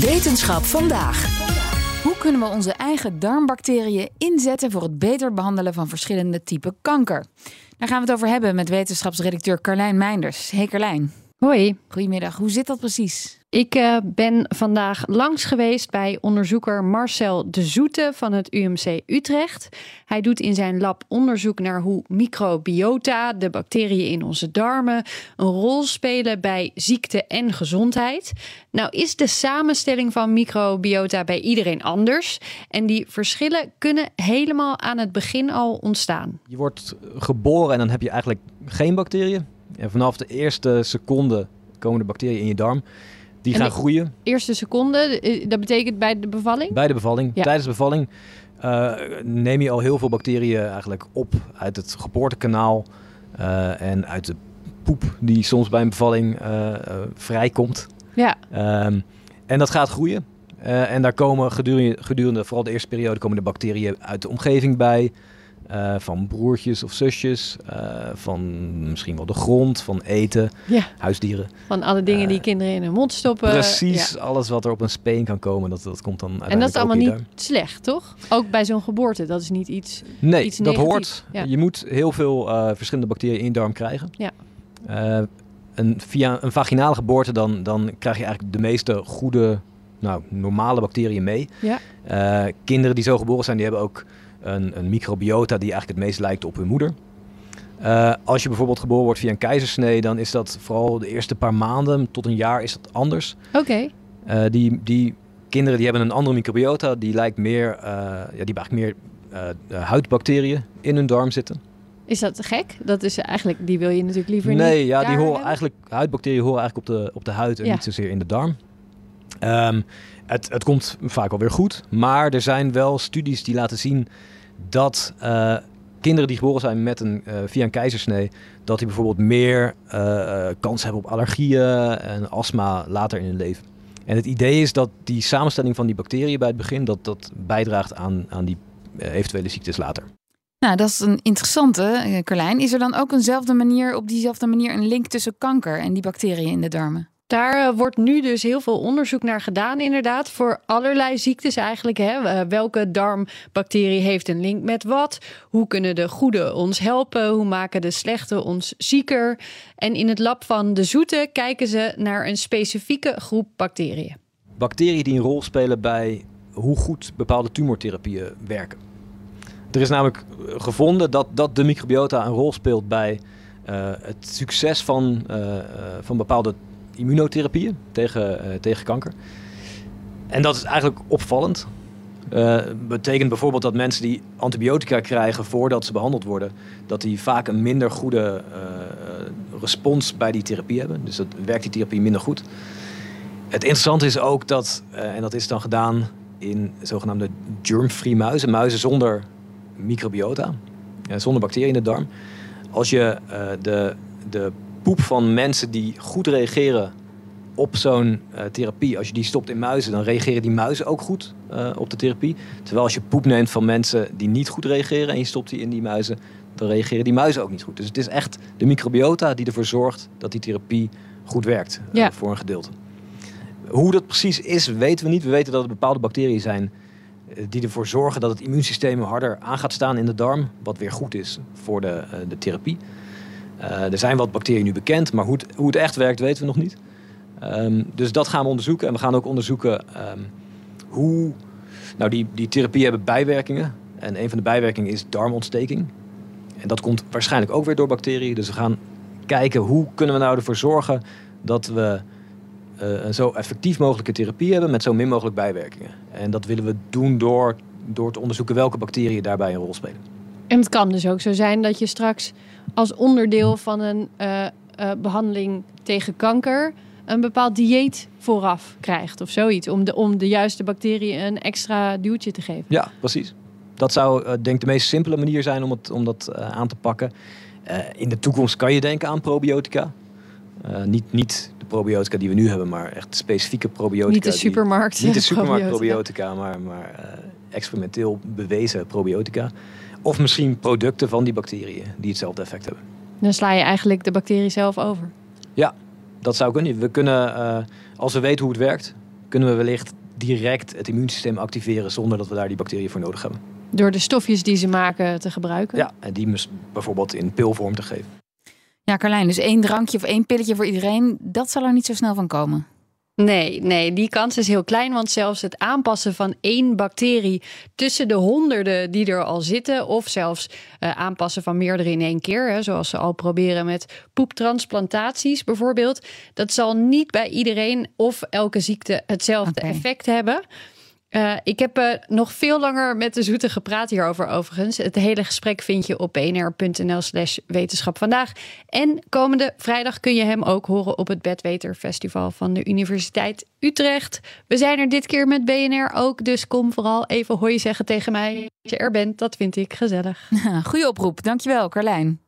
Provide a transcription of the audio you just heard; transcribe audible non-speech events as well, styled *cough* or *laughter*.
Wetenschap vandaag. Hoe kunnen we onze eigen darmbacteriën inzetten voor het beter behandelen van verschillende typen kanker? Daar gaan we het over hebben met wetenschapsredacteur Carlijn Meinders. Hey Carlijn. Hoi. Goedemiddag, hoe zit dat precies? Ik uh, ben vandaag langs geweest bij onderzoeker Marcel de Zoete van het UMC Utrecht. Hij doet in zijn lab onderzoek naar hoe microbiota, de bacteriën in onze darmen, een rol spelen bij ziekte en gezondheid. Nou is de samenstelling van microbiota bij iedereen anders. En die verschillen kunnen helemaal aan het begin al ontstaan. Je wordt geboren en dan heb je eigenlijk geen bacteriën. En vanaf de eerste seconde komen de bacteriën in je darm. Die gaan groeien. Eerste seconde, dat betekent bij de bevalling? Bij de bevalling. Ja. Tijdens de bevalling uh, neem je al heel veel bacteriën eigenlijk op uit het geboortekanaal uh, en uit de poep die soms bij een bevalling uh, vrijkomt. Ja. Um, en dat gaat groeien. en daar komen gedurende, gedurende, vooral de eerste periode, komen de bacteriën uit de omgeving bij. Uh, van broertjes of zusjes, uh, van misschien wel de grond, van eten, ja. huisdieren. Van alle dingen uh, die kinderen in hun mond stoppen. Precies, ja. alles wat er op een speen kan komen, dat, dat komt dan En dat is allemaal niet slecht, toch? Ook bij zo'n geboorte, dat is niet iets Nee, iets dat hoort. Ja. Je moet heel veel verschillende bacteriën in je darm krijgen. Ja. een, via een vaginale geboorte dan, dan krijg je eigenlijk de meeste goede, nou, normale bacteriën mee. Ja. kinderen die zo geboren zijn, die hebben ook een, een, microbiota die eigenlijk het meest lijkt op hun moeder. Uh, als je bijvoorbeeld geboren wordt via een keizersnee, dan is dat vooral de eerste paar maanden tot een jaar is dat anders. Oké. Okay. Uh, die, die kinderen die hebben een andere microbiota, die lijkt meer, uh, ja, die hebben eigenlijk meer huidbacteriën in hun darm zitten. Is dat gek? Dat is eigenlijk, die wil je natuurlijk liever nee, niet. ja, die horen hebben? eigenlijk, huidbacteriën horen eigenlijk op de, op de huid en Ja. niet zozeer in de darm. Um, het, het komt vaak alweer goed, maar er zijn wel studies die laten zien dat uh, kinderen die geboren zijn met een, uh, via een keizersnee, dat die bijvoorbeeld meer uh, kans hebben op allergieën en astma later in hun leven. En het idee is dat die samenstelling van die bacteriën bij het begin, dat dat bijdraagt aan, aan die eventuele ziektes later. Nou, dat is een interessante, Carlijn. Is er dan ook eenzelfde manier, op diezelfde manier een link tussen kanker en die bacteriën in de darmen? Daar uh, wordt nu dus heel veel onderzoek naar gedaan, inderdaad, voor allerlei ziektes eigenlijk. Hè? Uh, welke darmbacterie heeft een link met wat? Hoe kunnen de goede ons helpen? Hoe maken de slechte ons zieker? En in het lab van de Zoete kijken ze naar een specifieke groep bacteriën. Bacteriën die een rol spelen bij hoe goed bepaalde tumortherapieën werken. Er is namelijk gevonden dat, dat de microbiota een rol speelt bij uh, het succes van, van bepaalde immunotherapieën tegen, uh, tegen kanker. En dat is eigenlijk opvallend. Uh, betekent bijvoorbeeld dat mensen die antibiotica krijgen voordat ze behandeld worden, dat die vaak een minder goede uh, respons bij die therapie hebben. Dus dat werkt die therapie minder goed. Het interessante is ook dat, en dat is dan gedaan in zogenaamde germ-free muizen, muizen zonder microbiota, zonder bacteriën in de darm. Als je de, de poep van mensen die goed reageren op zo'n uh, therapie, als je die stopt in muizen, dan reageren die muizen ook goed uh, op de therapie. Terwijl als je poep neemt van mensen die niet goed reageren en je stopt die in die muizen, dan reageren die muizen ook niet goed. Dus het is echt de microbiota die ervoor zorgt dat die therapie goed werkt ja. uh, voor een gedeelte. Hoe dat precies is, weten we niet. We weten dat er bepaalde bacteriën zijn die ervoor zorgen dat het immuunsysteem harder aan gaat staan in de darm, wat weer goed is voor de, de therapie. Uh, er zijn wat bacteriën nu bekend, maar hoe het, hoe het echt werkt weten we nog niet. Um, dus dat gaan we onderzoeken. En we gaan ook onderzoeken um, hoe... Nou, die, die therapie hebben bijwerkingen. En een van de bijwerkingen is darmontsteking. En dat komt waarschijnlijk ook weer door bacteriën. Dus we gaan kijken hoe kunnen we nou ervoor zorgen dat we uh, een zo effectief mogelijke therapie hebben met zo min mogelijk bijwerkingen. En dat willen we doen door, door te onderzoeken welke bacteriën daarbij een rol spelen. En het kan dus ook zo zijn dat je straks als onderdeel van een uh, uh, behandeling tegen kanker een bepaald dieet vooraf krijgt of zoiets. Om de, om de juiste bacteriën een extra duwtje te geven. Ja, precies. Dat zou uh, denk ik de meest simpele manier zijn om, het, om dat aan te pakken. In de toekomst kan je denken aan probiotica. niet, niet de probiotica die we nu hebben, maar echt specifieke probiotica. Niet de supermarkt. Die, niet de supermarkt probiotica, probiotica maar, maar experimenteel bewezen probiotica. Of misschien producten van die bacteriën die hetzelfde effect hebben. Dan sla je eigenlijk de bacterie zelf over. Ja, dat zou kunnen. We kunnen, uh, als we weten hoe het werkt, kunnen we wellicht direct het immuunsysteem activeren zonder dat we daar die bacteriën voor nodig hebben. Door de stofjes die ze maken te gebruiken? Ja, en die bijvoorbeeld in pilvorm te geven. Ja, Carlijn, dus één drankje of één pilletje voor iedereen, dat zal er niet zo snel van komen. Nee, nee, die kans is heel klein. Want zelfs het aanpassen van één bacterie tussen de honderden die er al zitten, of zelfs uh, aanpassen van meerdere in één keer, hè, zoals ze al proberen met poeptransplantaties bijvoorbeeld, dat zal niet bij iedereen of elke ziekte hetzelfde okay. effect hebben. Uh, ik heb uh, nog veel langer met de Zoete gepraat hierover overigens. Het hele gesprek vind je op bnr.nl slash wetenschap vandaag. En komende vrijdag kun je hem ook horen op het Bedweter Festival van de Universiteit Utrecht. We zijn er dit keer met BNR ook, dus kom vooral even hoi zeggen tegen mij dat je er bent. Dat vind ik gezellig. *laughs* Goeie oproep, dankjewel Carlijn.